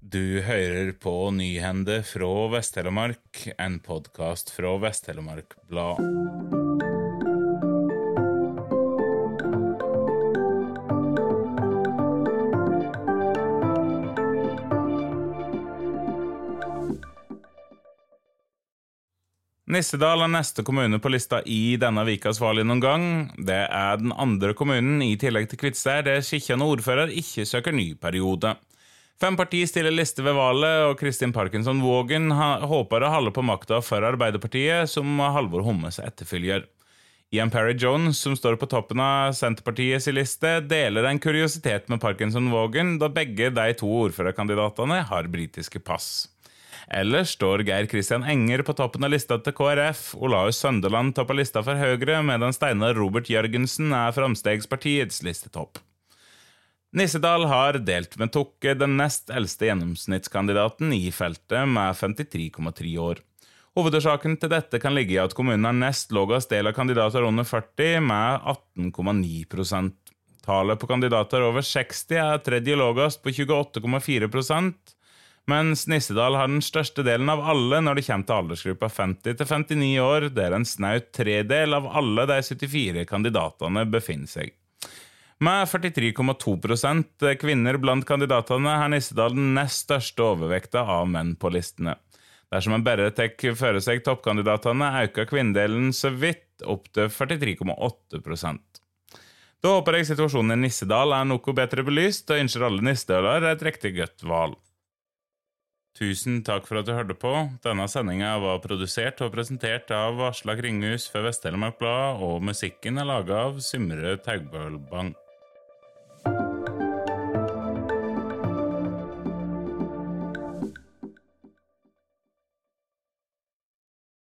Du hører på Nyhende fra Vest-Telemark, en podkast fra Vest-Telemark Blad. Nissedal er neste kommune på lista i denne vikas valg noen gang. Det er den andre kommunen, i tillegg til Kvitsær, der skikkende ordfører ikke søker ny periode. Fem partier stiller liste ved valget, og Kristin Parkinson Vågen håper å holde på makta for Arbeiderpartiet, som Halvor Hommes etterfølger. Ian Perry Jones, som står på toppen av Senterpartiets liste, deler en kuriositet med Parkinson Vågen, da begge de to ordførerkandidatene har britiske pass. Ellers står Geir Kristian Enger på toppen av lista til KrF, Olaus Sønderland topper lista for Høyre, medan Steinar Robert Jørgensen er Framstegspartiets listetopp. Nissedal har delt med Tukke den nest eldste gjennomsnittskandidaten i feltet, med 53,3 år. Hovedårsaken til dette kan ligge i at kommunen har nest lavest del av kandidater under 40, med 18,9% Tallet på kandidater over 60 er tredje lavest, på 28,4% mens Nissedal har den største delen av alle når det kommer til aldersgruppa 50 til 59 år, der en snaut tredel av alle de 74 kandidatene befinner seg. Med 43,2% kvinner blant kandidatene har Nissedal den nest største overvekta av menn på listene. Dersom en bare tar for seg toppkandidatene, øker kvinnedelen så vidt opp til 43,8 Da håper jeg situasjonen i Nissedal er noe bedre belyst, og ønsker alle nissedaler et riktig godt valg. Tusen takk for at du hørte på. Denne sendinga var produsert og presentert av Aslak Ringhus for Vest-Telemark Blad, og musikken er laga av Symre Taugbølbank.